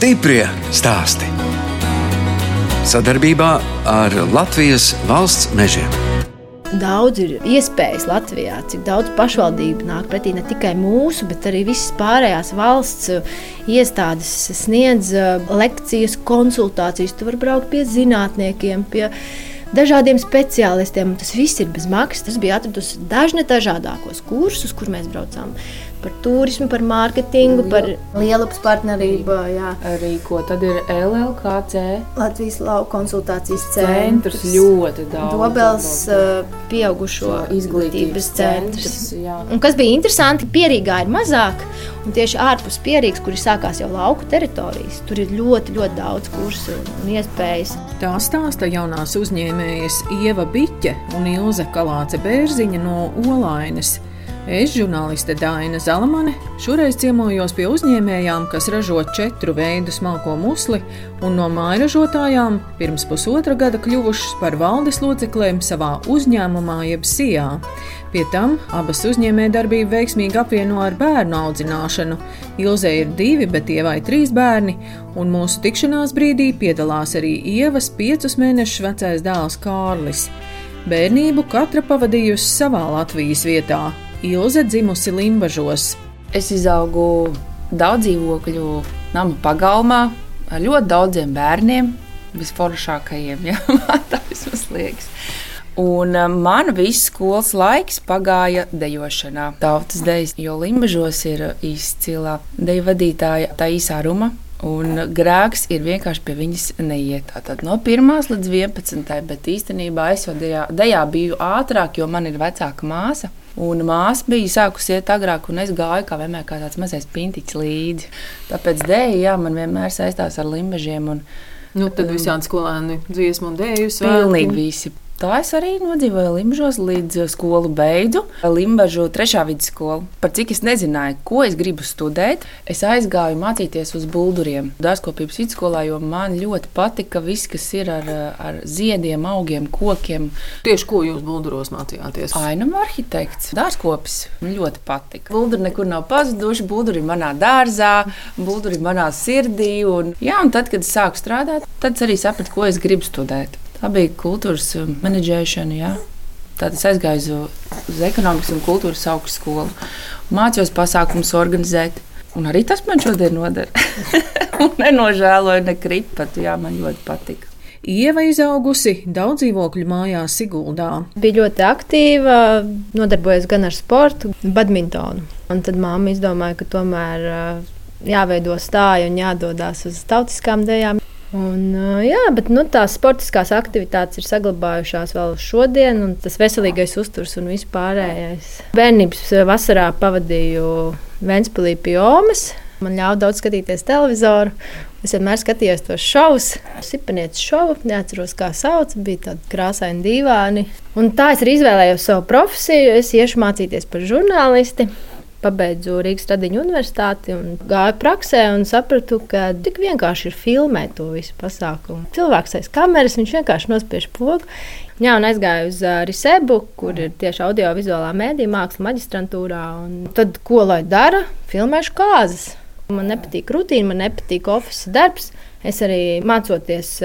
Stiprie stāsti. Sadarbībā ar Latvijas valsts mežiem. Daudz ir iespējas Latvijā, cik daudz pašvaldību nāk pretī ne tikai mūsu, bet arī visas pārējās valsts iestādes sniedz uh, lekcijas, konsultācijas. Tu vari braukt pie zinātniekiem, pie dažādiem speciālistiem. Tas viss ir bez maksas. Tas bija atradusi dažne dažādākos kursus, kur mēs braucām par turismu, par mārketingu, par lielupas partnerību. Jā. Arī ko tad ir LLKC? Latvijas lauka konsultācijas Centrs centrs. ļoti daudz. Dobels uh, pieaugušo izglītības centrs. jā. Un kas bija interesanti, Pierīgā ir mazāk, un tieši ārpus Pierīgas, kur ir sākās jau lauku teritorijas, tur ir ļoti, ļoti daudz kursu un iespējas. Tā stāsta jaunās uzņēmējas Ieva Biķe un Ilze Kalāce Bērziņa no Olainas. Es, žurnāliste Dāna Zalamane, šoreiz ciemojos pie uzņēmējām, kas ražo četru veidu smalko musli, un no mājražotājām pirms pusotra gada kļuvušas par valdes locekliem savā uzņēmumā, jeb SIA. Pie tam abas uzņēmējdarbību veiksmīgi apvieno ar bērnu audzināšanu. Ilzē ir divi, bet ievai trīs bērni, un mūsu tikšanās brīdī piedalās arī ievas piecus mēnešus vecais dēls Kārlis. Bērnību katra pavadījusi savā Latvijas vietā. Ilze dzimusi Limbažos. Es izaugu daudz dzīvokļu nama pagalmā ar ļoti daudziem bērniem, visforšākajiem. Man tā vismaz liekas. Un um, mana visa skolas laiks pagāja dejošanā. Tautas dejas, jo Limbažos ir izcila deju vadītāja Taisā Ruma. Un grēks ir vienkārši pie viņas neiet. Tātad no 1 līdz 11. Bet īstenībā es jau dejā, dejā biju ātrāk, jo man ir vecāka māsa. Un māsa bija sākusi iet agrāk, un es gāju kā vienmēr kā tāds mazais pintiņš līdzi. Tāpēc dēļ, jā, man vienmēr saistās ar limbažiem. Un Nu, tad visādi skolēni dziesmu un dēļu pilnīgi visi. Tā es arī nodzīvoju Limbažos līdz uh, skolu beidzu. Limbažu trešā vidusskola. Par cik es nezināju, ko es gribu studēt, es aizgāju mācīties uz bulduriem. Dārzkopības vidusskolā, jo man ļoti patika viss, kas ir ar, uh, ar ziediem, augiem, kokiem. Tieši ko jūs bulduros mācījāties? Ainam arhitekts, dārzkopis. Man ļoti patika. Bulduri nekur nav pazuduši, bulduri manā dārzā, bulduri manā sirdī. Un, jā, un tad, kad es sāku strādāt, tad es arī sapratu, ko es gribu studēt. Tā bija kultūras um, menedžēšana. Jā. Tad es aizgāju uz, ekonomikas un kultūras augstskolu. Mācījos pasākumus organizēt. Un arī tas man šodien noder. Nenožēloju, ne kripat. Jā, man ļoti patika. Ieva izaugusi daudz dzīvokļu mājās Siguldā. Bija ļoti aktīva, nodarbojos gan ar sportu, badmintonu. Un tad māma izdomāja, ka tomēr uh, jāveido stāja un jādodas uz tautiskām dejām. Un, jā, bet nu, tās sportiskās aktivitātes ir saglabājušās vēl šodien, un tas veselīgais uzturs un vispārējais. Bērnības vasarā pavadīju Vēnspīlī pie Omas. Man ļāva daudz skatīties televizoru. Es vienmēr skatījos tos šovus, sipanieces šovu, neatceros, kā sauc. Bija tādi krāsaini divāni. Un tā es arī izvēlējos savu profesiju. Es iešu mācīties par žurnālisti. Pabeidzu Rīgas Tradiņu universitāti un gāju praksē un sapratu, ka tik vienkārši ir filmēt to visu pasākumu. Cilvēks aiz kameras, viņš vienkārši nospiež pogu. Jā, un aizgāju uz Risebu, kur ir tieši audio-vizuālā mēdīņa māksla, maģistrantūrā. Tad, ko lai dara? Filmēšu kāzas. Man nepatīk rutīna, man nepatīk oficiāls darbs. Es arī mācoties,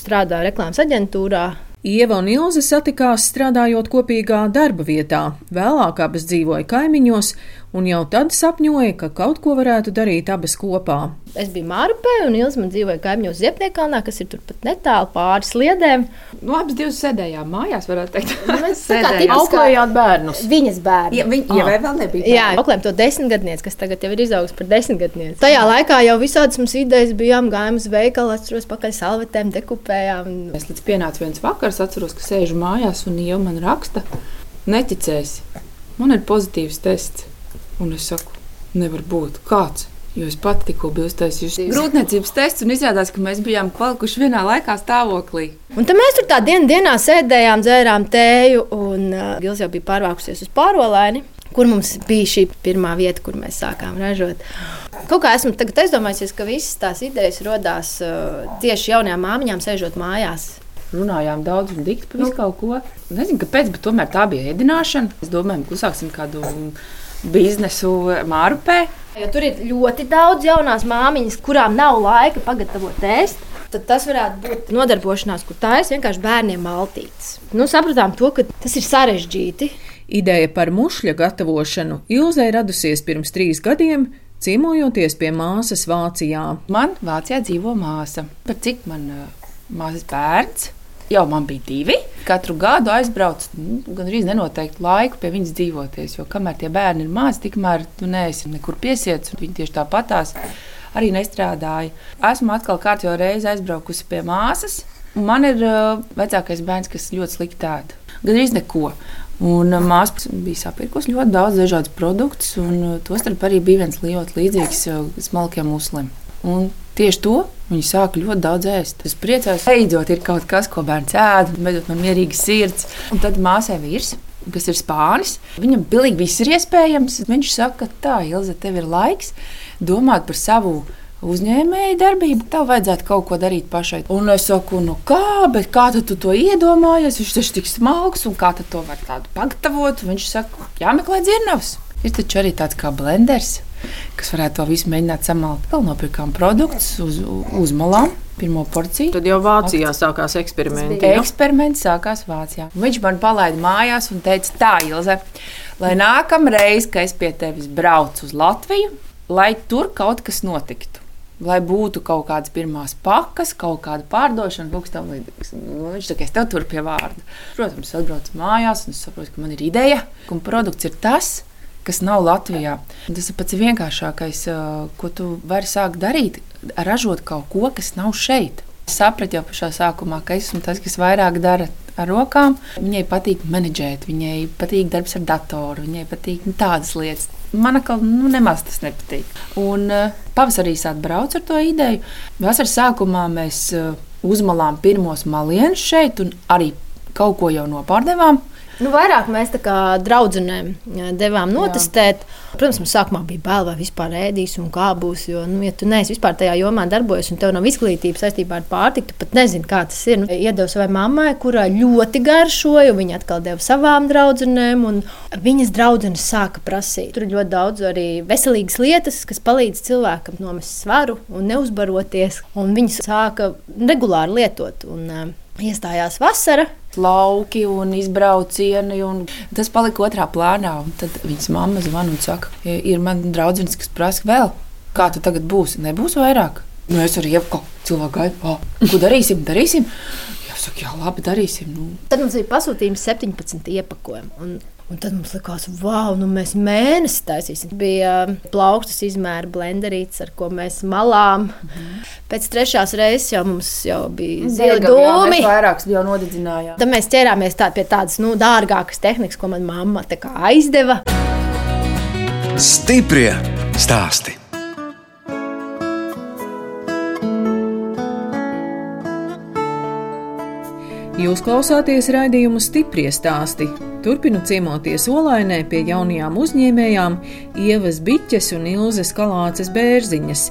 strādāju reklāmas aģentūrā. Ieva un Ilze satikās strādājot kopīgā darba vietā. Vēlāk abas dzīvoja kaimiņos, un jau tad sapņoja, ka kaut ko varētu darīt abas kopā. Es biju Mārupē, un Ilza man dzīvoja kaimiņos Ziepniekalnā, kas ir turpat netālu pāris sliedēm. Nu, abas divas sēdējām mājās, varētu teikt. Mēs Sēdējām. tipiskā- Auklējāt bērnus. Viņas bērni. Ja, viņa jau vēl nebija. Jā, auklējām to desmitgadnieci, kas tagad jau ir izaugusi par desmitgadnieci. Tajā laikā jau visādas mums idejas bijām, gājām uz veikalu, atceros pakaļ salvetēm, dekupējām. un- Es līdz pienācu viens vakars, atceros, ka sēžu mājās un jau man raksta, neticēsi. Man ir pozitīvs tests. Un es saku, nevar būt kāds. Jo es pati tikko biju uztaisījusi grūtniecības testu, un izrādās, ka mēs bijām palikuši vienā laikā stāvoklī. Un tad mēs tur tā dienā, dienā sēdējām, dzērām tēju, un uh, Gils jau bija pārvākusies uz pārolaini. Kur mums bija šī pirmā vieta, kur mēs sākām ražot? Kaut kā esmu tagad aizdomājusies, ka visas tās idejas radās uh, tieši jaunajām māmiņām, sēžot mājās. Runājām daudz un dikti par visu kaut ko. Nezinu, kāpēc, bet tomēr tā bija ēdināšana. Es domāju, ka uzsāksim kādu biznesu Mārupē. Jo tur ir ļoti daudz jaunās māmiņas, kurām nav laika pagatavot ēst. Tad tas varētu būt nodarbošanās, kur tā ir vienkārši bērniem maltītes. Nu, sapratām to, ka tas ir sarežģīti. Ideja par mušļa gatavošanu Ilzai radusies pirms trīs gadiem, ciemojoties pie māsas Vācijā. Man Vācijā dzīvo māsa. Par cik man uh, māsas bērns? Jau man bija divi. Katru gadu aizbraucu nu, gandrīz nenoteiktu laiku pie viņas dzīvoties. Jo kamēr tie bērni ir mācīti, tikmēr tu neesi nekur piesiets. Viņi tieši tāpatās arī nestrādāja. Esmu atkal kārtībā reizi aizbraukusi pie māsas. Man ir uh, vecākais bērns, kas ļoti slikti ēd. Gandrīz neko. Un uh, māsa bija sapirkusi ļoti daudz dažādu produktu, un uh, tostarp arī bija viens ļoti līdzīgs uh, smalkiem muslim. Un tieši to viņi sāka ļoti daudz ēst. Es priecājos, beidzot ir kaut kas, ko bērns ēd, beidzot man mierīga sirds. Un tad māsai vīrs. Kas ir spānis? Viņam pilnīgi viss ir iespējams. Viņš saka, ka tā, Ilze, tev ir laiks domāt par savu uzņēmēju darbību, tev vajadzētu kaut ko darīt pašai. Un es saku, nu kā, bet kā tu to iedomājies? Viņš taču tik smalks, un kā to var tādu pagatavot? Viņš saka, jāmeklē dzirnavs. Ir taču arī tāds kā blenders, kas varētu to visu mēģināt samalt. Vēl nopirkām produktus uz, uz malām. Pirmo porciju. Tad jau Vācijā sākās eksperimenti. Eksperiments sākās Vācijā. Viņš man palaida mājās un teica, tā, Ilze, lai nākamreiz, kad es pie tevis braucu uz Latviju, lai tur kaut kas notiktu lai būtu kaut kādas pirmās pakas, kaut kāda pārdošana, kaut kas tamlīdzīgs. Nu, viņš saka, es tev tur pie vārda. Protams, atbraucu mājās un saprotu, ka man ir ideja, un produkts ir tas. Kas nav Latvijā. Tas ir pats vienkāršākais, ko tu vari sākt darīt, ražot kaut ko, kas nav šeit. Es sapratu jau pašā sākumā, ka esmu tas, kas vairāk dara ar rokām. Viņai patīk menedžēt, viņai patīk darbs ar datoru, viņai patīk nu, tādas lietas. Man atkal nu, nemaz tas nepatīk. Un pavasarī sāk braukt ar to ideju. Vasaras sākumā mēs uzmalām pirmos malienus šeit un arī kaut ko jau nopārdevām. Nu, vairāk mēs tā kā draudzenēm devām notestēt. Jā. Protams, mums sākumā bija bail, vai vispār ēdīs un kā būs. Jo, nu, ja tu neesi vispār tajā jomā darbojies un tev nav izglītības saistībā ar pārtiku, tu pat nezini, kā tas ir. Nu, iedevu savai mammai, kurai ļoti garšoja, viņa atkal deva savām draudzenēm, un viņas draudzenes sāka prasīt. Tur ir ļoti daudz arī veselīgas lietas, kas palīdz cilvēkam nomest svaru un neuzbaroties. Un viņas sāka regulāri lietot. Un, Iestājās vasara, lauki un izbraucieni. Un tas palika otrā plānā. Tad viņas mamma zvana un saka, ir man draugs, kas prasa vēl, kā tu tagad būsi. Nebūs vairāk. Nu, es arī jau cilvēku gaidu, ko darīsim, darīsim. Jā, saka, jā, labi, darīsim. Nu. Tad mums bija pasūtījums 17 iepakojumi. Un tad mums likās, wow, nu mēs mēnesi taisīsim. Bija um, plaukstas izmēra blenderīts, ar ko mēs malām. -hmm. Pēc trešās reizes jau mums jau bija zila dūmi. Vairākas jau nodedzinājām. Tad mēs ķērāmies tā, pie tādas nu, dārgākas tehnikas, ko man mamma aizdeva. Stiprie stāstī! Jūs klausāties raidījumu stipri stāstī. Turpinu ciemoties Olainē pie jaunajām uzņēmējām Ievas Biķes un Ilzes Kalāces bērziņas.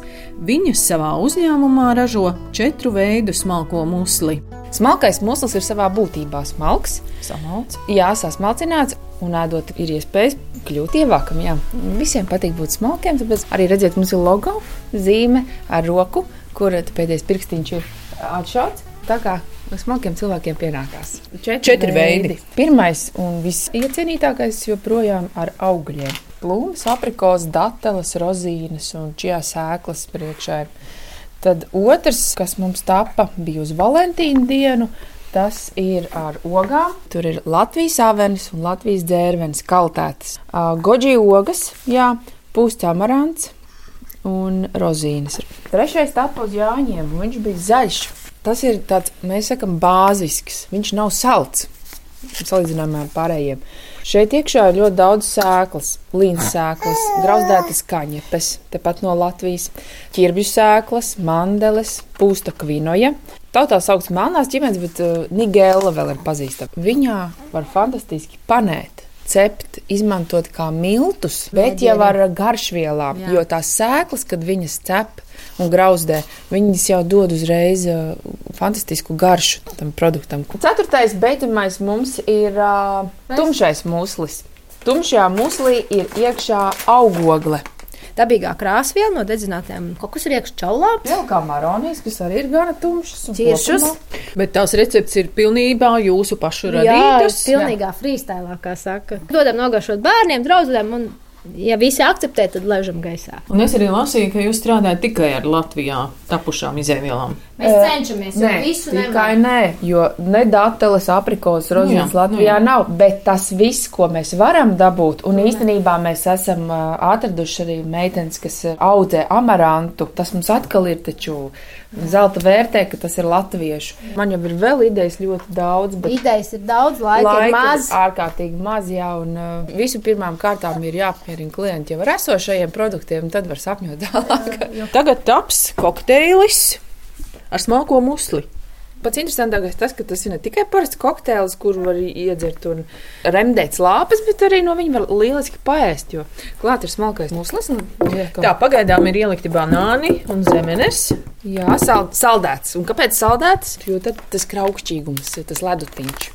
Viņas savā uzņēmumā ražo četru veidu smalko musli. Smalkais muslis ir savā būtībā smalks, samalts, jā, sasmalcināts, un ēdot ir iespējas kļūt ievākam. Jā. Visiem patīk būt smalkiem, tāpēc arī redziet, mums ir logo zīme ar roku, kur pēdējais pirkstiņš ir atšauts. Tā kā Smalkiem cilvēkiem pienākās četri, četri veidi. veidi. Pirmais un visiecienītākais joprojām ar augļiem. Plūmes, aprikos, dateles, rozīnes un čijā sēklas priekšā. Tad otrs, kas mums tapa, bija uz Valentīnu dienu. Tas ir ar ogām. Tur ir Latvijas avenis un Latvijas dzērvenes kaltētas. Goģi ogas, jā, pūsts amarants un rozīnes. Trešais tapa uz Jāņiem, un viņš bija zaļš tas ir tāds, mēs sakām, bāzisks. Viņš nav salds. Salīdzinājumā ar pārējiem. Šeit iekšā ir ļoti daudz sēklas, līnijas sēklas, grauzdētas kaņepes, tepat no Latvijas, ķirbju sēklas, mandeles, pūsta kvinoja. Tautā sauc melnās ģimenes, bet uh, Nigēla vēl ir pazīstama. Viņā var fantastiski panēt cept, izmantot kā miltus, bet jau ar garšvielām. Jā. Jo tās sēklas, kad viņas cep, un grauzdē. Viņas jau dod uzreiz uh, fantastisku garšu tam produktam. Ceturtais beidzamais mums ir uh, tumšais muslis. Tumšajā muslī ir iekšā augogle. dabīgā krāsviela no dedzinātiem kokus riekšu čaulām. Jā, kā maronijas, kas arī ir gana tumšas. kopumā- Bet tās recepts ir pilnībā jūsu pašu Jā, radītas. pilnīgā freestēlā, kā saka. Dodam nogaršot bērniem, draugiem, un, ja visi akceptē, tad ležam gaisā. Un es arī lasīju, ka jūs strādājat tikai ar Latvijā tapušām izēvielām. Mēs cenšamies Nē, tikai nē, jo ne dateles, aprikos, rozes jā, Latvijā nu jā. nav, bet tas viss, ko mēs varam dabūt, un īstenībā mēs esam atraduši arī meitenes, kas audzē amarantu, tas mums atkal ir taču zelta vērtē, ka tas ir latviešu. Man jau ir vēl idejas ļoti daudz, bet Idejas ir daudz, laika, laika ir maz. ārkārtīgi maz, jā, un uh, visu pirmām kārtām ir jāapmierina klienti jau ar esošajiem produktiem, tad var sapņot tālāk. Tagad taps kokteilis ar smalko musli. Pats interesantākais tas, ka tas ir ne tikai parasts kokteils, kur var iedzert un remdēt slāpes, bet arī no viņa var lieliski paēst, jo klāt ir smalkais muslis. un Tā pagaidām ir ielikti banāni un zemenes. Jā, sal, saldēts. Un kāpēc saldēts? Jo tad tas kraukšķīgums, tas ledutiņš.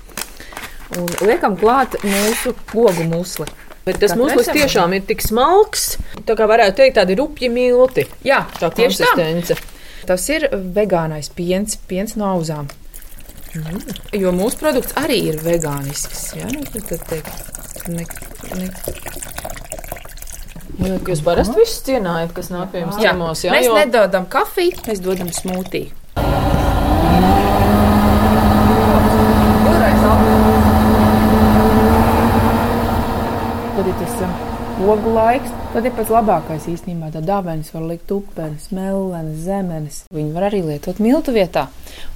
Un liekam klāt mūsu gogu musli. Bet tas zemenei. tiešām ir tik smalks, tā kā varētu teikt, tādi rupji milti. Jā, Tā tieši tā. Tas ir vegānais piens, piens no auzām. Jo mūsu produkts arī ir vegānisks. Jā, nu, tad, tad teikt, ne, ne. Jūs parasti visus cienājat, kas nāk pie jums Jā, ciemos, jā, mēs jo nedodam kafiju, mēs dodam smūtiju. Tad ir tas um, ogu laiks, tad ir pats labākais īstenībā. Tā dāvanas var likt upenes, mellenes, zemenes. Viņi var arī lietot miltu vietā.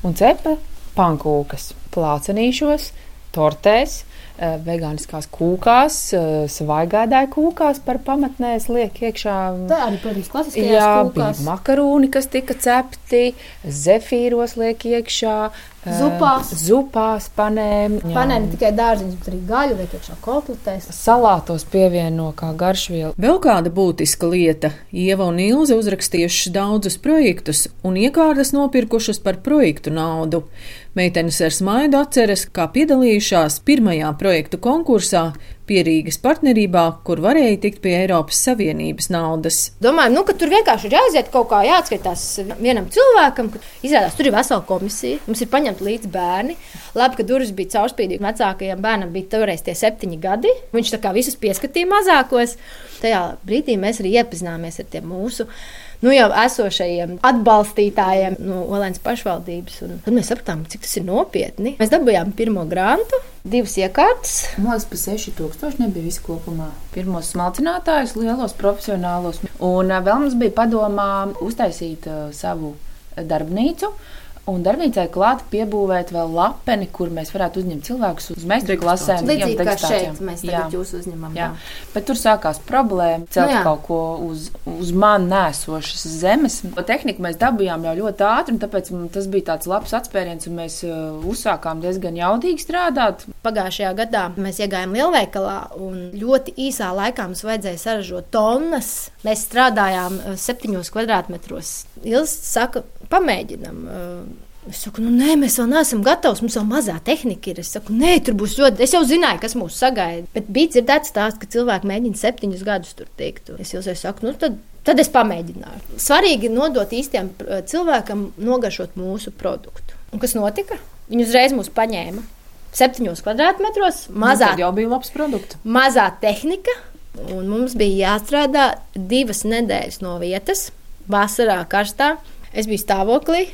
Un cepa pankūkas plācenīšos, tortēs, vegāniskās kūkās, eh, svaigādāja kūkās par pamatnēs liek iekšā. Tā arī, protams, klasiskajās Jā, kūkās. bija makaroni, kas tika cepti, zefīros liek iekšā, eh, Zupās. zupās, panēm. jā. Panē ne tikai dārziņus, bet arī gaļu vai iekšā kotletēs. Salātos pievieno kā garšvielu. Vēl kāda būtiska lieta - Ieva un Ilze uzrakstījušas daudzus projektus un iekārtas nopirkušas par projektu naudu. Meitenes ar smaidu atceras, kā piedalījušās pirmajā projektu konkursā Pierīgas partnerībā, kur varēja tikt pie Eiropas Savienības naudas. Domājam, nu, ka tur vienkārši ir jāaiziet kaut kā jāatskaitās vienam cilvēkam, ka izrādās tur ir vesela komisija, mums ir paņemti līdzi bērni. Labi, ka durvis bija caurspīdīgas. Vecākajam bērnam bija toreiz tie septiņi gadi. Viņš tā kā visus pieskatīja mazākos. Tajā brīdī mēs arī iepazināmies ar tiem mūsu. Nu, jau esošajiem atbalstītājiem no Olēnas pašvaldības. Un tad mēs sapratām, cik tas ir nopietni. Mēs dabūjām pirmo grantu, divas iekārtas. Liekas, pa 6000 nebija viss kopumā. Pirmos smalcinātājus, lielos profesionālos. Un ā, vēl mums bija padomā uztaisīt ā, savu darbnīcu. Un darbnīcai klāt piebūvēt vēl lapeni, kur mēs varētu uzņemt cilvēkus uz meistaru klasēm. jā, Līdzīgi kā šeit mēs Jā. tagad jūs uzņemam. Jā, bet tur sākās problēma. Celt Nu jā. kaut ko uz, uz man nēsošas zemes. Tehniku mēs dabūjām jau ļoti ātri, un tāpēc tas bija tāds labs atspēriens, un mēs uh, uzsākām diezgan jaudīgi strādāt. Pagājušajā gadā mēs iegājām lielveikalā, un ļoti īsā laikā mums vajadzēja saražot tonnas. Mēs strādājām eh, septiņos kvadrātmetros. Ilgs saka, pamēģinam. eh, Es saku, nu, nē, mēs vēl neesam gatavi. Mums vēl mazā tehnika ir. Es saku, nē, tur būs ļoti. Es jau zināju, kas mūs sagaida. Bet bija dzirdēts stāsts, ka cilvēki mēģina septiņus gadus tur tikt. Es jau saku, nu, tad, tad es pamēģināju. Svarīgi nodot īstiem eh, cilvēkam nogaršot mūsu produktu. Un kas notika? Viņi uzreiz mūs paņēma. Septiņos kvadrātmetros, mazā, Nu, jau bija labs produkts. mazā tehnika, un mums bija jāstrādā divas nedēļas no vietas, vasarā karstā. Es biju stāvoklī,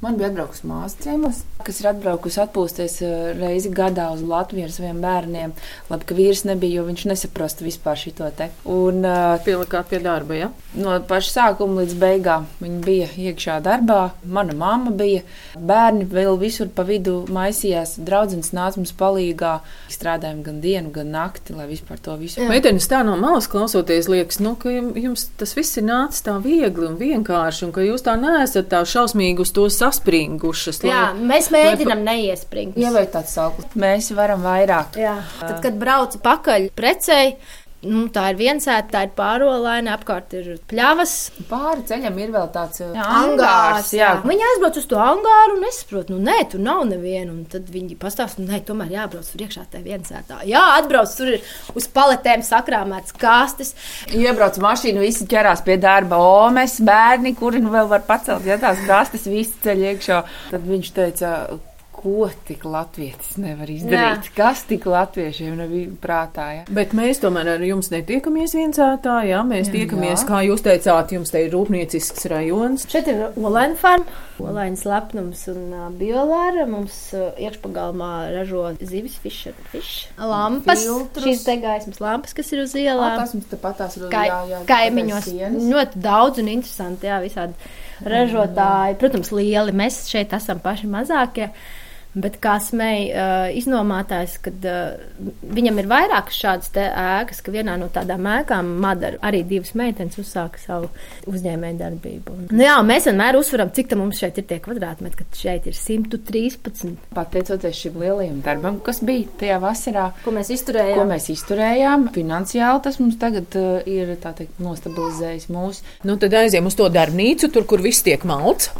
Man bija atbraukusi māsa ciemos, kas ir atbraukusi atpūsties uh, reizi gadā uz Latviju ar saviem bērniem. Labi, ka vīrs nebija, jo viņš nesaprastu vispār šo te. Un uh, Pielikāt pie darba, ja? no paša sākuma līdz beigām viņi bija iekšā darbā. Mana mamma bija, bērni vēl visur pa vidu maisījās. Draudzens nāca mums palīgā. Strādājām gan dienu, gan nakti, lai vispār to visu. Meitenes tā no malas klausoties, liekas, nu, ka jum- jums tas viss ir nācis tā viegli un vienkārši, un ka jūs tā neesat tā šausmīgi uz to saspringušas. lai- Jā, mēs mēģinām neiespringt. Ievērot tāds sauklis, mēs varam vairāk. Jā. Tad, kad braucu pakaļ precēji, Nu, tā ir viensēta, tā ir pārolaina, apkārt ir pļavas. Pāri ceļam ir vēl tāds uh, Angārs, jā. Viņi aizbrauc uz to angāru un es saprotu, nu, nē, tur nav neviena. Tad viņi pastāsta, nu, nē, tomēr jābrauc tur iekšā tajā viensētā. Jā, atbrauc, tur ir uz paletēm sakrāmēts kastes. Iebrauc mašīnu, visi ķerās pie darba. O, mēs bērni, kuri nu vēl var pacelt, ja tās kastes visi ceļ iekšā. Tad viņš teica, ko tik latvietis nevar izdarīt. Jā. Kas tik latviešiem nebija prātā? Ja? Bet mēs tomēr ar jums netiekamies viensētā, jā, mēs jā, tiekamies, jā. kā jūs teicāt, jums te ir rūpniecisks rajons. Šeit ir Olaina farma, Olaina lepnums un uh, biolāra. Mums uh, iekšpagalmā ražo zivis, fish, fish. lampas, Filtrus. šīs te gaismas lampas, kas ir uz ielām. Tas mums tepat tās ir uz Kai, jā, jā, kaimiņos. Ļoti daudz un interesanti, jā, visādi ražotāji. Protams, lieli mēs šeit esam paši mazākie. Ja. Bet kā smēja uh, iznomātājs, kad uh, viņam ir vairākas šādas ēkas, ka vienā no tādām ēkām Madara arī divas meitenes uzsāka savu uzņēmēju darbību. Un, nu jā, mēs vienmēr uzsveram, cik mums šeit ir tie kvadrātmetri, ka šeit ir 113. Pateicoties šim lielajam darbam, kas bija tajā vasarā, ko mēs izturējām, ko mēs izturējām finansiāli tas mums tagad uh, ir teikt, nostabilizējis mūsu. Nu, tad aizjām uz to darbnīcu, tur, kur viss tiek malts.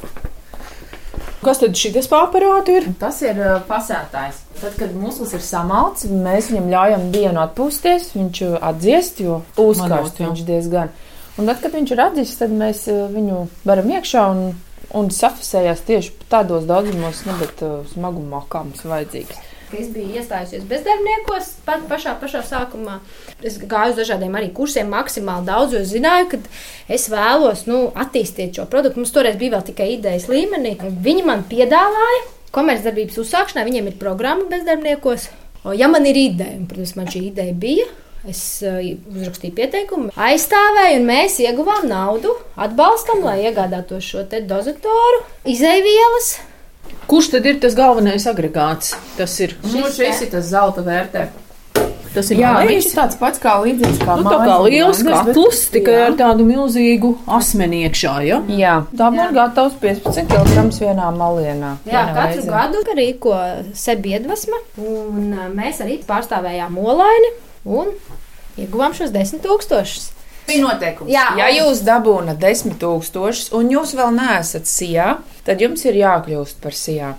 Kas tad šis pārparāts ir? Tas ir uh, pasētājs. Tad, kad muslis ir samalts, mēs viņam ļaujam dienu atpūsties, viņš uh, atdziest, jo uzkārst viņš diezgan. Un tad, kad viņš ir atdzists, tad mēs uh, viņu varam iekšā un, un safisējās tieši tādos daudzumos, nu, bet smagumā, kā mums vajadzīgs ka es biju iestājusies bezdarbniekos pat pašā, pašā sākumā. Es gāju uz dažādiem arī kursiem, maksimāli daudz, jo zināju, ka es vēlos nu, attīstīt šo produktu. Mums toreiz bija vēl tikai idejas līmenī. Viņi man piedāvāja komercdarbības uzsākšanai, viņiem ir programma bezdarbniekos. Ja man ir ideja, un, protams, man šī ideja bija, Es uh, uzrakstīju pieteikumu, aizstāvēju, un mēs ieguvām naudu atbalstam, lai iegādātos šo dozatoru, izaivielas, Kurš tad ir tas galvenais agregāts? Tas ir nu, šis ir tas zelta vērtē. Tas ir Jā, viņš ir tāds pats kā līdzīgs kā nu, tā kā liels katls, tikai jā. ar tādu milzīgu asmeni iekšā. Ja? Jā, tā man gatavs 15 kg vienā malienā. Jā, katru reizi. gadu rīko sebi iedvesma, un mēs arī pārstāvējām olaini un ieguvām šos 10 tūkstošus bija noteikums. Jā, ja jūs dabūnat desmit tūkstošus un jūs vēl neesat sijā, tad jums ir jākļūst par sijā.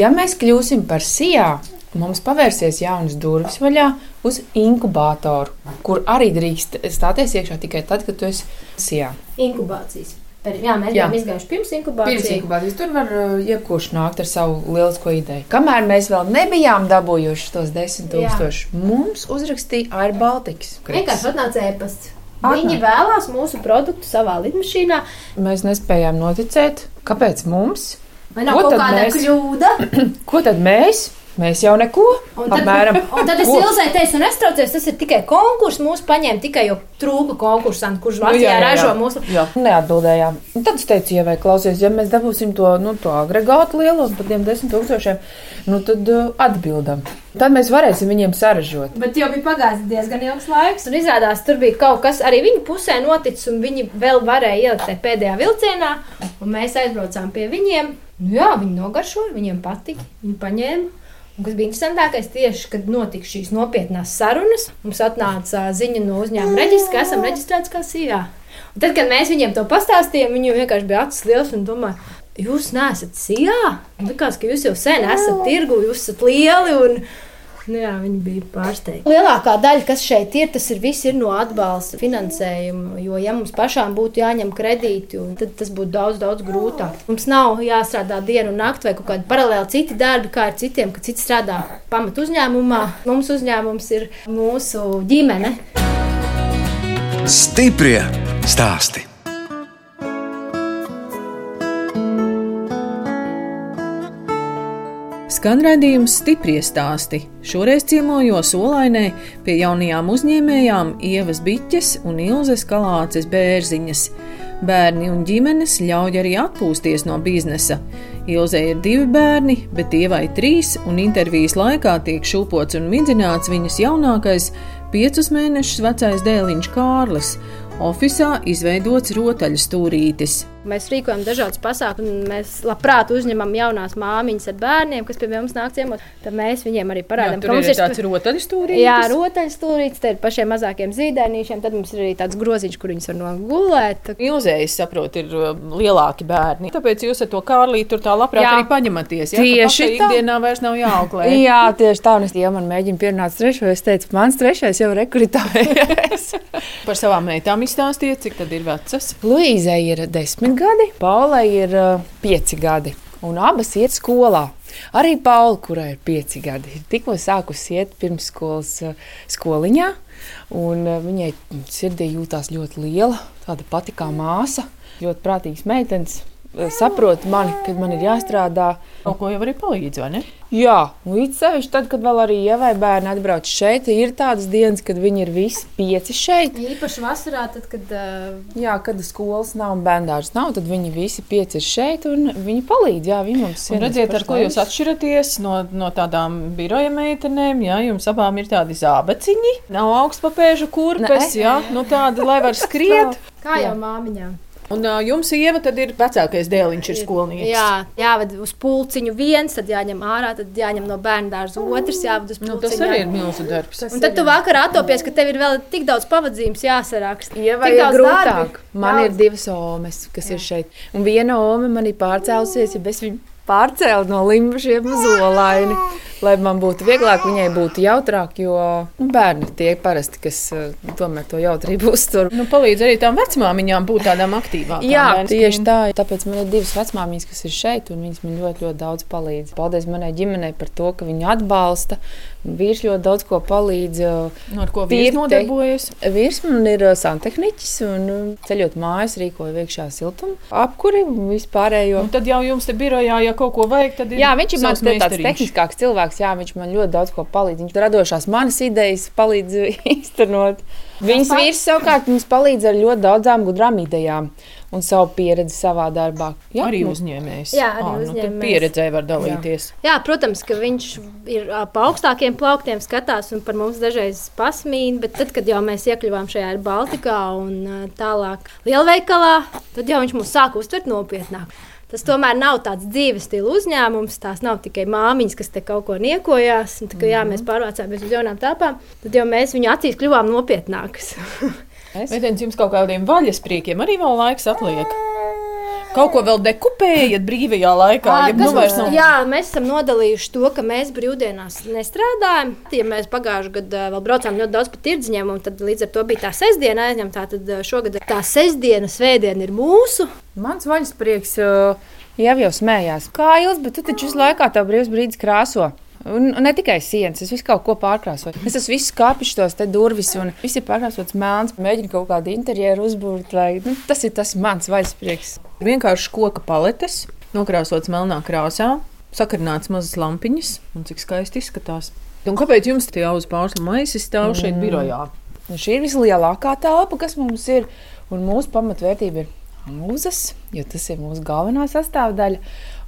Ja mēs kļūsim par sijā, mums pavērsies jaunas durvis vaļā uz inkubātoru, kur arī drīkst stāties iekšā tikai tad, kad tu esi sijā. Inkubācijas. Jā, mēs bijām izgājuši pirms inkubācijas. Pirms inkubācijas tur var uh, jebkurš nākt ar savu lielisko ideju. Kamēr mēs vēl nebijām dabūjuši tos desmit tūkstošus, mums uzrakstīja Air Baltics. Vienkārši atnāca ēpasts. Viņi vēlās mūsu produktu savā lidmašīnā. Mēs nespējām noticēt, kāpēc mums. Vai nav Ko kaut kāda mēs... kļūda? Ko tad mēs? Mēs jau neko. Un tad, un es ilzēju teicu, un es traucējos, tas ir tikai konkurss. Mūsu paņēma tikai, jo trūka konkursantu, kurš Latvijā nu, ražo mūsu. Jā, neatbildējām. Un tad es teicu, ja vai klausies, ja mēs dabūsim to, nu, to agregātu lielo par tiem desmit tūkstošiem, nu tad uh, atbildam. Tad mēs varēsim viņiem saražot. Bet jau bija pagājis diezgan ilgs laiks, un izrādās, tur bija kaut kas arī viņu pusē noticis, un viņi vēl varēja ielikt tajā pēdējā vilcienā, un mēs aizbraucām pie viņiem. Nu, jā, viņi nogaršoja, viņiem patika, viņi paņēma. Un kas bija interesantākais, tieši kad notika šīs nopietnās sarunas, mums atnāca ziņa no uzņēmuma reģistra, ka esam reģistrēti kā sijā. Un tad, kad mēs viņiem to pastāstījām, viņi vienkārši bija acis liels un domāja, jūs neesat sijā. Likās, ka jūs jau sen esat tirgu, jūs esat lieli. Un, Nu jā, viņi bija pārsteigti. Lielākā daļa, kas šeit ir, tas ir viss ir no atbalsta finansējuma. Jo, ja mums pašām būtu jāņem kredīti, tad tas būtu daudz, daudz grūtāk. Mums nav jāstrādā dienu un nakti vai kaut kādi paralēli citi darbi, kā ir citiem, ka citi strādā pamat uzņēmumā. Mums uzņēmums ir mūsu ģimene. Stiprie stāstī! Skan redzējums stipri stāsti. Šoreiz ciemojos Olainē pie jaunajām uzņēmējām Ievas Biķes un Ilzes Kalāces bērziņas. Bērni un ģimenes ļauj arī atpūsties no biznesa. Ilzē ir divi bērni, bet Ievai trīs, un intervijas laikā tiek šūpots un midzināts viņas jaunākais, piecus mēnešus vecais dēliņš Kārlis. Oficiālā izveidots rotaļu stūrītis. Mēs rīkojam dažādas pasākumus. Mēs labprāt uzņemam jaunās māmiņas ar bērniem, kas pie mums nāk ciemos. Tad mēs viņiem arī parādām, ka mums ir tāds rotaļstūrītis. Jā, rotaļstūrītis, te ir pašiem mazākiem zīdainīšiem. Tad mums ir arī tāds groziņš, kur viņus var nogulēt. Ilzējas, saprot, ir uh, lielāki bērni. Tāpēc jūs ar to Kārlīti tur tā labprāt jā. arī paņematies. Ja? Tieši tā. Ikdienā vairs nav jāauklē. jā, tieši tā. Un es jau man mēģinu pierunāt trešo. Es teicu, mans trešais jau rekrutājies. Par savām meitām izstāstiet, cik tad ir vecas. Luīzai ir desmit gadi, Paulai ir uh, pieci gadi, un abas iet skolā. Arī Paula, kurai ir pieci gadi, ir tikko sākusi iet pirmsskolas uh, skoliņā, uh, viņai sirdī jūtās ļoti liela, tāda pati kā māsa, ļoti prātīgas meitenes saprot mani, kad man ir jāstrādā. Kaut ko jau arī palīdz, vai ne? Jā, līdz sevišķi tad, kad vēl arī ievai bērni atbrauc šeit, ir tādas dienas, kad viņi ir visi pieci šeit. Īpaši vasarā, tad, kad, uh... jā, kad skolas nav un bērndārs nav, tad viņi visi pieci ir šeit un viņi palīdz. Jā, viņi mums ir. Redziet, ar ko jūs atšķiraties no, no tādām biroja meitenēm, jā, jums abām ir tādi zābeciņi, nav augstpapēžu kurpes, jā, nu tādi, lai var skriet. Kā jau māmiņām. Un uh, jums sieva tad ir vecākais dēliņš, ir skolnieks. Jā, jāved uz pulciņu viens, tad jāņem ārā, tad jāņem no bērnu dārza otrs, jāved uz pulciņu. Nu, tas arī ir milzu darbs. Tas un tad tu vakar atopies, ka tev ir vēl tik daudz pavadzījums jāsaraksta. Jā, vai ir grūtāk? Darbi. Man daudz. ir divas omes, kas Jā. ir šeit. Un viena ome man ir pārcēlusies, ja bez viņas pārcēlu no limbašiem uz olaini. Lai man būtu vieglāk, viņai būtu jautrāk, jo nu, bērni tie parasti, kas uh, tomēr to jautrību uztur. Nu, palīdz arī tām vecmāmiņām būt tādām aktīvākām. Jā, tieši tā. Tāpēc man ir divas vecmāmiņas, kas ir šeit, un viņas man ļoti, ļoti daudz palīdz. Paldies manai ģimenei par to, ka viņi atbalsta. Vīrs ļoti daudz ko palīdz. No ar ko vīrs nodarbojas? Vīrs man ir santehniķis un ceļot mājas rīkoja iekšā siltumu apkuri vispārējo. Un tad jau jums te birojā, ja kaut ko vajag, tad ir Jā, viņš ir mans tāds tehniskāks cilvēks, jā, viņš man ļoti daudz ko palīdz. Viņš radošās manas idejas palīdz īstenot. Viņas vīrs savukārt mums palīdz ar ļoti daudzām gudrām idejām un savu pieredzi savā darbā. Jā, arī nu, uzņēmējs. Jā, arī à, uzņēmējs. Nu, pieredzē var dalīties. Jā. jā, protams, ka viņš ir pa augstākiem plauktiem skatās un par mums dažreiz pasmīn, bet tad, kad jau mēs iekļuvām šajā Baltikā un tālāk lielveikalā, tad jau viņš mūs sāk uztvert nopietnāk. Tas tomēr nav tāds dzīves stila uzņēmums. Tās nav tikai māmiņas, kas te kaut ko niekojās. Un, tā, ka, jā, mēs mhm. pārvācāmies uz jaunām telpām, tad jau mēs viņu acīs kļuvām nopietnākas. Mēģinājums jums kaut kādiem vaļaspriekiem arī vēl laiks atliek. Kaut ko vēl dekupējat brīvajā laikā. À, ja nu nav... Jā, mēs esam nodalījuši to, ka mēs brīvdienās nestrādājam. Ja mēs pagājušajā gadā vēl braucām ļoti daudz pa tirdziņiem, un tad līdz ar to bija tā sestdiena aizņemta. Tad šogad tā sestdiena, svētdiena ir mūsu. Mans vaļasprieks jau, jau smējās. Kā ilgs, bet tu taču visu laikā tā brīvs brīdis krāso. Un, un ne tikai sienas, es visu kaut ko pārkrāsoju. Es esmu visu kāpis tos durvis, un viss ir pārkrāsots melns. Mēģinu kaut kādu interjeru uzbūvēt, lai nu, tas ir tas mans vaļasprieks. Vienkārši koka paletes, nokrāsots melnā krāsā, sakarināts mazas lampiņas, un cik skaisti izskatās. Un kāpēc jums tie uz pārslu maisi stāv šeit mm. birojā? Nu, šī ir vislielākā telpa, kas mums ir, un mūsu pamatvērtība ir mūzes, jo tas ir mūsu galvenā sastāvdaļa.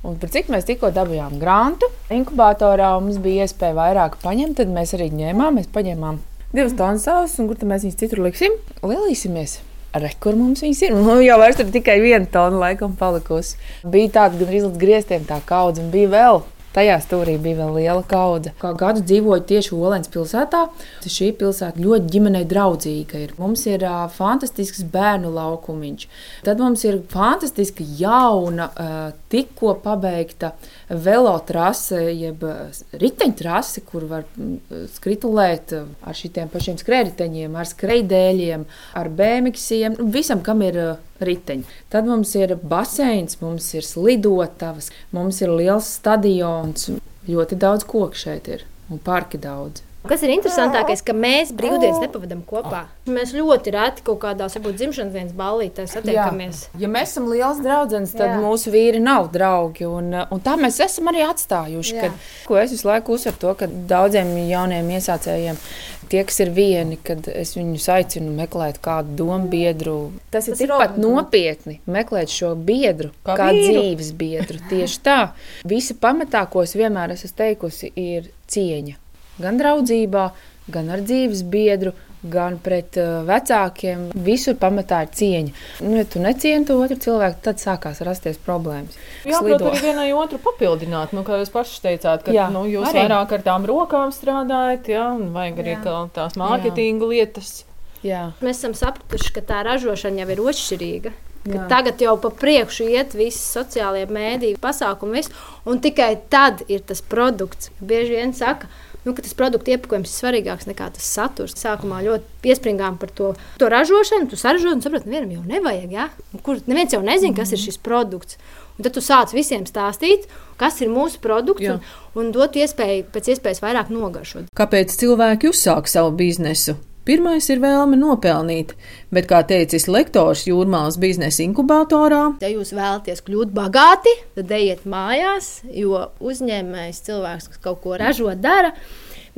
Un par cik mēs tikko dabūjām grantu inkubatorā, un mums bija iespēja vairāk paņemt, tad mēs arī ņēmām. Mēs paņēmām divas tonnas savus, un kur mēs viņus citur liksim? Lielīsimies! Re, kur mums viņas ir? Nu, jau vairs tur tikai viena tona laikam palikusi. Bija tāda gan līdz grieztiem tā kaudze, un bija vēl Tajā stūrī bija vēl liela kaudze. Kā gadu dzīvoju tieši Olēnas pilsētā, šī pilsēta ļoti ģimenei draudzīga. Ir. Mums ir uh, fantastisks bērnu laukumiņš. Tad mums ir fantastiska jauna, uh, tikko pabeigta velotrase, jeb riteņtrase, kur var skritulēt ar šiem pašiem skrējējiņiem, ar skrejdēļiem, ar bēmiksiem, visam, kam ir uh, riteņi. Tad mums ir baseins, mums ir slidotavas, mums ir liels stadions, ļoti daudz koku šeit ir un parki daudz. Kas ir interesantākais, ka mēs brīvdienas nepavadām kopā. Mēs ļoti reti kaut kādās, varbūt dzimšanas dienas ballītēs satiekamies. Jā. Ja mēs esam liels draugs, tad Jā. mūsu vīri nav draugi. Un, un tā mēs esam arī atstājuši. Kad, ko es visu laiku uzsveru to, ka daudziem jauniem iesācējiem tie, kas ir vieni, kad es viņus aicinu meklēt kādu domu biedru. Tas, Tas ir tikpat nopietni meklēt šo biedru, kā, kā dzīves biedru. Tieši tā. Visa pamatā, ko es vienmēr esmu teikusi, ir cieņa gan draudzībā, gan ar dzīves biedru, gan pret uh, vecākiem. Visur pamatā ir cieņa. Nu, ja tu necieni to otru cilvēku, tad sākās rasties problēmas. Jā, protams, arī vienai otru papildināt. Nu, kā jūs paši teicāt, ka jā, nu, jūs arī. vairāk ar tām rokām strādājat, jā, un vajag arī tās mārketinga lietas. Jā. Mēs esam sapratuši, ka tā ražošana jau ir atšķirīga. Tagad jau pa priekšu iet visi sociālie mēdīņu pasākumi, visu, un tikai tad ir tas produkts. Bieži vien saka, nu, ka tas produktu iepakojums ir svarīgāks nekā tas saturs. Sākumā ļoti piesprāgām par to, to ražošanu, tu saražo un saproti, nevienam jau nevajag. Ja? Kur neviens jau nezina, kas ir šis produkts. Un tad tu sāc visiem stāstīt, kas ir mūsu produkts, Jā. un, un dot iespēju pēc iespējas vairāk nogaršot. Kāpēc cilvēki uzsāk savu biznesu? Pirmais ir vēlme nopelnīt, bet, kā teicis lektors Jūrmālas biznesa inkubatorā, ja jūs vēlaties kļūt bagāti, tad ejiet mājās, jo uzņēmējs cilvēks, kas kaut ko ražo, dara.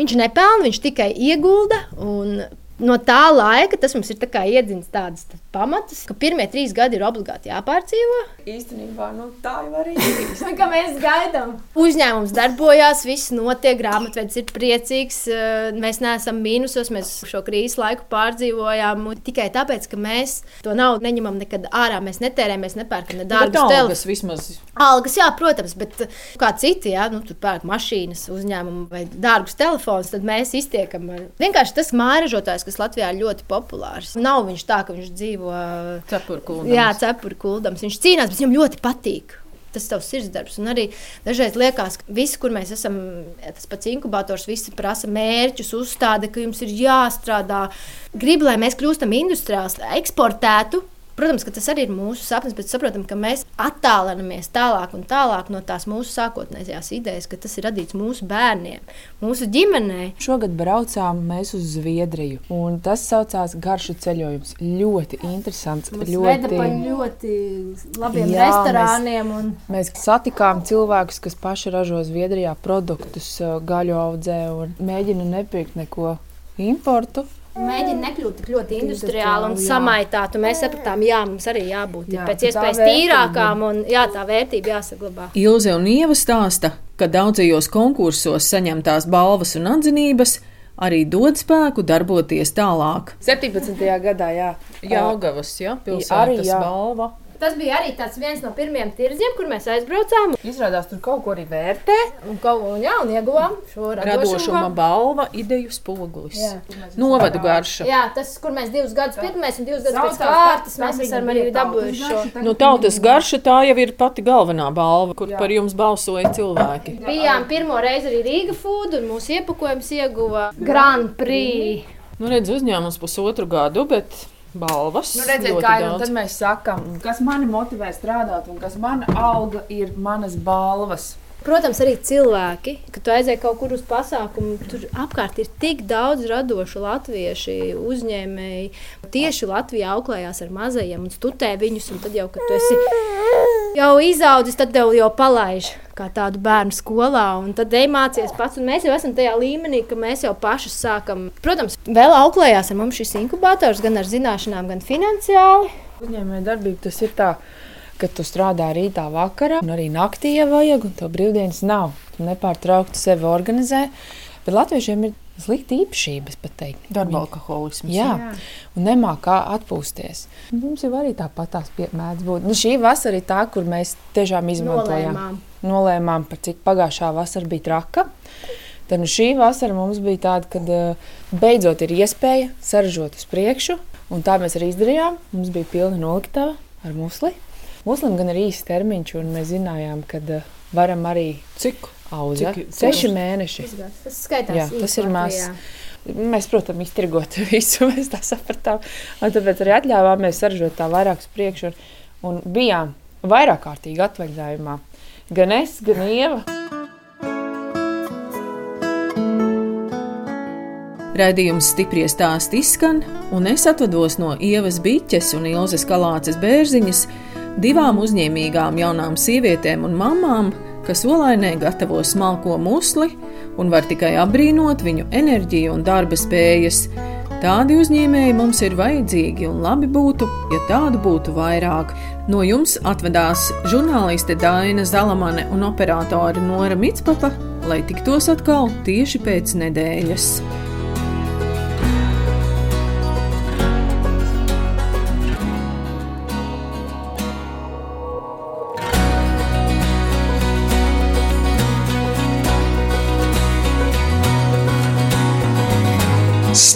Viņš nepelna, viņš tikai iegulda un no tā laika tas mums ir iedzinis tādas pamatus, ka pirmie trīs gadi ir obligāti jāpārdzīvo. Īstenībā nu, tā jau arī ir. mēs gaidām. Uzņēmums darbojās, viss notiek, grāmatvedis ir priecīgs. Eh, mēs neesam mīnusos, mēs šo krīzes laiku pārdzīvojām tikai tāpēc, ka mēs to naudu neņemam nekad ārā. Mēs netērējam, mēs nepērkam ne dārgus telefonus. Algas, jā, protams, bet eh, kā citi, jā, nu, tur pērk mašīnas, uzņēmumu vai dārgus telefonus, tad mēs iztiekam ar vienkārši tas mājražotājs, kas Latvijā ir ļoti populārs. Nav viņš tā, ka viņš dzīvo cepurkuldams. Jā, cepurkuldams. Viņš cīnās, bet viņam ļoti patīk tas ir tavs sirdsdarbs. Un arī dažreiz liekas, ka visi, kur mēs esam, tas pats inkubators, visi prasa mērķus, uzstāda, ka jums ir jāstrādā. Gribu, lai mēs kļūstam industriāls, eksportētu Protams, ka tas arī ir mūsu sapnis, bet saprotam, ka mēs attālinamies tālāk un tālāk no tās mūsu sākotnējās idejas, ka tas ir radīts mūsu bērniem, mūsu ģimenei. Šogad braucām mēs uz Zviedriju, un tas saucās Garšu ceļojums. Ļoti interesants. Mums ļoti, ļoti labiem jā, restorāniem. Un... Mēs, mēs satikām cilvēkus, kas paši ražo Zviedrijā produktus, gaļu audzē un mēģina nepirkt neko importu. Mēģina nekļūt tik ļoti industriāli un samaitāti. Mēs sapratām, jā, mums arī jābūt jā, pēc iespējas tīrākām un jā, tā vērtība jāsaglabā. Ilze un Ieva stāsta, ka daudzajos konkursos saņemtās balvas un atzinības arī dod spēku darboties tālāk. 17. gadā, jā, Jāgavas, jā, pilsētas jā. balva. Tas bija arī viens no pirmajiem tirdziem, kur mēs aizbraucām. Izrādās, tur kaut ko arī vērtē. Un, kaut, un, jā, un ieguvām šo radošuma balvu, ideju spogulis. Novadu garša. Jā, tas, kur mēs divus gadus pirmais un divus gadus pēc kārtas mēs esam arī dabūjuši šo. Nu, tautas garša tā jau ir pati galvenā balva, kur jā. par jums balsoja cilvēki. Bijām pirmo reizi arī Rīga Food un mūsu iepakojums ieguva Grand Prix. Nu, redz, uzņēmums pusotru gadu, bet balvas. Nu, redziet, kā jau tad mēs sakām, kas mani motivē strādāt un kas mana alga ir manas balvas. Protams, arī cilvēki, kad aizej kaut kur uz pasākumu, tur apkārt ir tik daudz radošu latviešu uzņēmēji. Tieši Latvijā auklējās ar mazajiem un studē viņus, un tad jau, kad tu esi jau izaudzis, tad tev jau palaiž kā tādu bērnu skolā, un tad ej mācīties pats. Mēs jau esam tajā līmenī, ka mēs jau paši sākam. Protams, vēl auklējās ar mums šis inkubators, gan ar zināšanām, gan finansiāli. Uzņēmēja darbība tas ir tā ka tu strādā rītā, vakarā, un arī naktī, ja vajag, un tev brīvdienas nav. Tu nepārtraukti sevi organizē. Bet latviešiem ir slikta īpašības, pat teikt. Darba alkoholisms. Jā, jā. un nemāk kā atpūsties. Mums jau arī tāpat tās mēdz būt. Nu, šī vasara ir tā, kur mēs tiešām izmantojām. Nolēmām, Nolēmām par cik pagājušā vasara bija traka. Tad nu, šī vasara mums bija tāda, kad uh, beidzot ir iespēja saražot uz priekšu, un tā mēs arī izdarījām. Mums bija pilna noliktava ar musli. Muslim gan ir īsts termiņš, un mēs zinājām, ka uh, varam arī cik audzēt. Seši mēneši. Tas skaitās. Jā, tas ir maz. Mēs, protams, iztirgot visu, mēs tā sapratām. Un tāpēc arī atļāvāmies saražot tā vairāk uz priekšu. Un, un bijām vairāk kārtīgi atvaļinājumā. Gan es, gan Ieva. Raidījums stipri stāst izskan, un es atvados no Ievas Biķes un Ilzas Kalāces bērziņas divām uzņēmīgām jaunām sievietēm un mamām, kas olainē gatavo smalko musli un var tikai apbrīnot viņu enerģiju un darba spējas. Tādi uzņēmēji mums ir vajadzīgi, un labi būtu, ja tādu būtu vairāk. No jums atvedās žurnāliste Daina Zalamane un operātore Nora Mitspapa, lai tiktos atkal tieši pēc nedēļas.